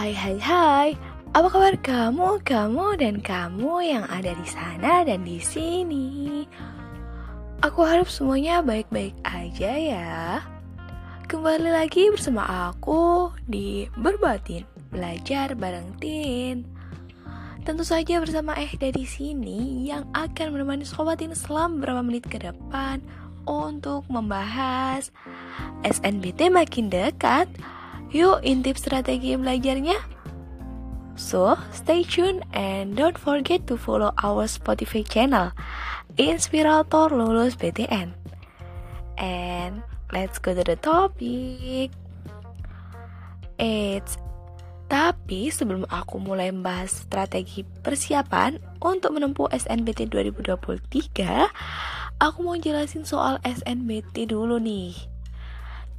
Hai hai hai, apa kabar kamu, kamu dan kamu yang ada di sana dan di sini? Aku harap semuanya baik-baik aja ya. Kembali lagi bersama aku di Berbatin, belajar bareng Tin. Tentu saja bersama Eh dari sini yang akan menemani sobatin selama beberapa menit ke depan untuk membahas SNBT makin dekat Yuk intip strategi belajarnya. So, stay tuned and don't forget to follow our Spotify channel, Inspirator Lulus BTN. And let's go to the topic. It's tapi sebelum aku mulai membahas strategi persiapan untuk menempuh SNBT 2023, aku mau jelasin soal SNBT dulu nih.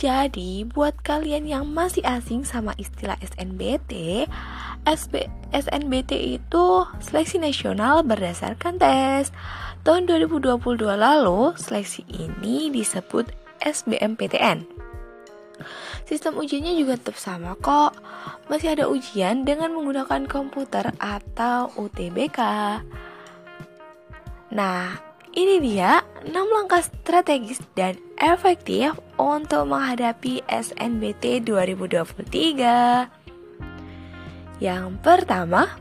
Jadi, buat kalian yang masih asing sama istilah SNBT, SB, SNBT itu seleksi nasional berdasarkan tes. Tahun 2022 lalu, seleksi ini disebut SBMPTN. Sistem ujiannya juga tetap sama kok. Masih ada ujian dengan menggunakan komputer atau UTBK. Nah, ini dia 6 langkah strategis dan efektif untuk menghadapi SNBT 2023. Yang pertama,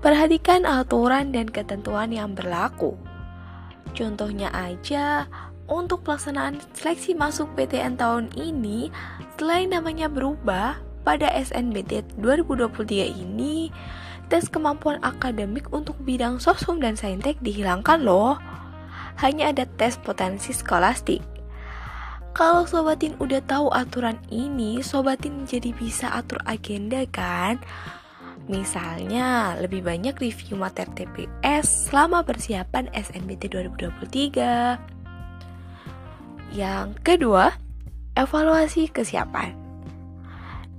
perhatikan aturan dan ketentuan yang berlaku. Contohnya aja, untuk pelaksanaan seleksi masuk PTN tahun ini, selain namanya berubah, pada SNBT 2023 ini, tes kemampuan akademik untuk bidang sosum dan saintek dihilangkan loh. Hanya ada tes potensi skolastik. Kalau Sobatin udah tahu aturan ini, Sobatin jadi bisa atur agenda kan? Misalnya, lebih banyak review materi TPS selama persiapan SNBT 2023. Yang kedua, evaluasi kesiapan.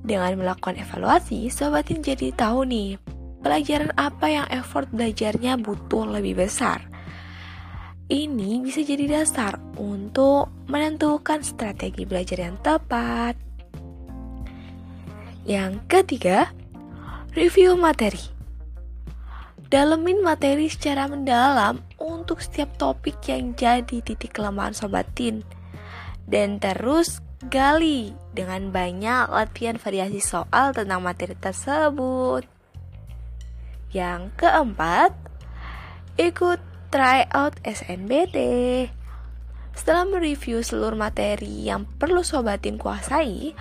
Dengan melakukan evaluasi, Sobatin jadi tahu nih pelajaran apa yang effort belajarnya butuh lebih besar. Ini bisa jadi dasar untuk menentukan strategi belajar yang tepat. Yang ketiga, review materi. Dalemin materi secara mendalam untuk setiap topik yang jadi titik kelemahan sobatin. Dan terus gali dengan banyak latihan variasi soal tentang materi tersebut. Yang keempat, ikut try out SNBT. Setelah mereview seluruh materi yang perlu sobatin kuasai,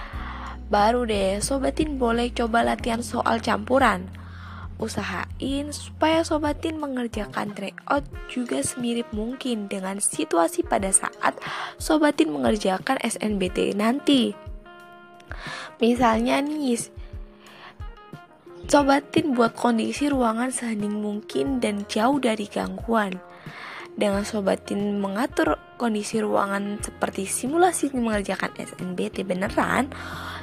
baru deh sobatin boleh coba latihan soal campuran. Usahain supaya sobatin mengerjakan tryout juga semirip mungkin dengan situasi pada saat sobatin mengerjakan SNBT nanti. Misalnya nih, Sobatin buat kondisi ruangan sehening mungkin dan jauh dari gangguan. Dengan sobatin mengatur kondisi ruangan seperti simulasi mengerjakan SNBT beneran,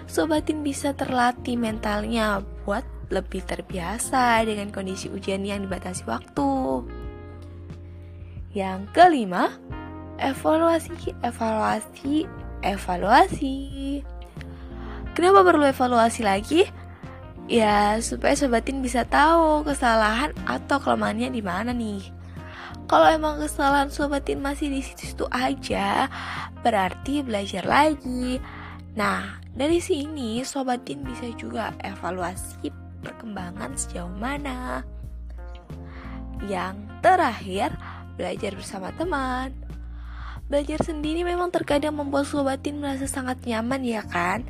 sobatin bisa terlatih mentalnya buat lebih terbiasa dengan kondisi ujian yang dibatasi waktu. Yang kelima, evaluasi, evaluasi, evaluasi. Kenapa perlu evaluasi lagi? Ya, supaya sobatin bisa tahu kesalahan atau kelemahannya di mana nih. Kalau emang kesalahan sobatin masih di situ-situ aja, berarti belajar lagi. Nah, dari sini sobatin bisa juga evaluasi perkembangan sejauh mana. Yang terakhir, belajar bersama teman. Belajar sendiri memang terkadang membuat sobatin merasa sangat nyaman ya kan?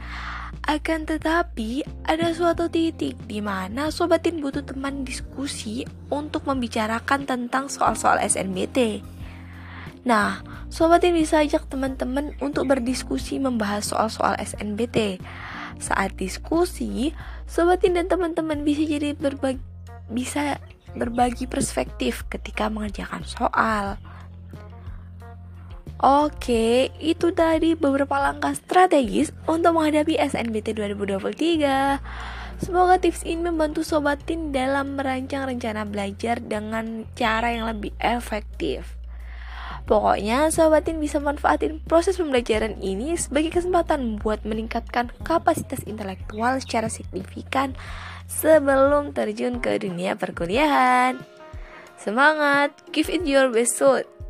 Akan tetapi, ada suatu titik di mana sobatin butuh teman diskusi untuk membicarakan tentang soal-soal SNBT. Nah, sobatin bisa ajak teman-teman untuk berdiskusi membahas soal-soal SNBT. Saat diskusi, sobatin dan teman-teman bisa jadi berbagi bisa berbagi perspektif ketika mengerjakan soal. Oke, itu tadi beberapa langkah strategis untuk menghadapi SNBT 2023. Semoga tips ini membantu sobatin dalam merancang rencana belajar dengan cara yang lebih efektif. Pokoknya sobatin bisa manfaatin proses pembelajaran ini sebagai kesempatan buat meningkatkan kapasitas intelektual secara signifikan sebelum terjun ke dunia perkuliahan. Semangat, give it your best shot.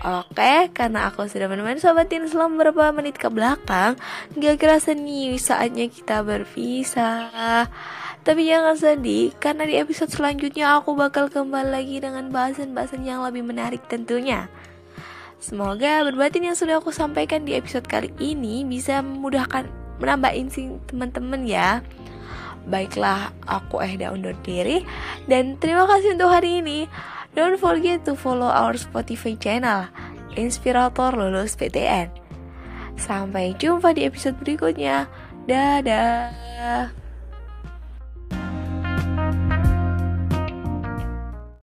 Oke, karena aku sudah menemani sobatin selama beberapa menit ke belakang, gak kerasa nih saatnya kita berpisah. Tapi jangan sedih, karena di episode selanjutnya aku bakal kembali lagi dengan bahasan-bahasan yang lebih menarik tentunya. Semoga berbatin yang sudah aku sampaikan di episode kali ini bisa memudahkan menambah insting teman-teman ya. Baiklah, aku Ehda undur diri dan terima kasih untuk hari ini. Don't forget to follow our Spotify channel, Inspirator Lulus PTN. Sampai jumpa di episode berikutnya. Dadah.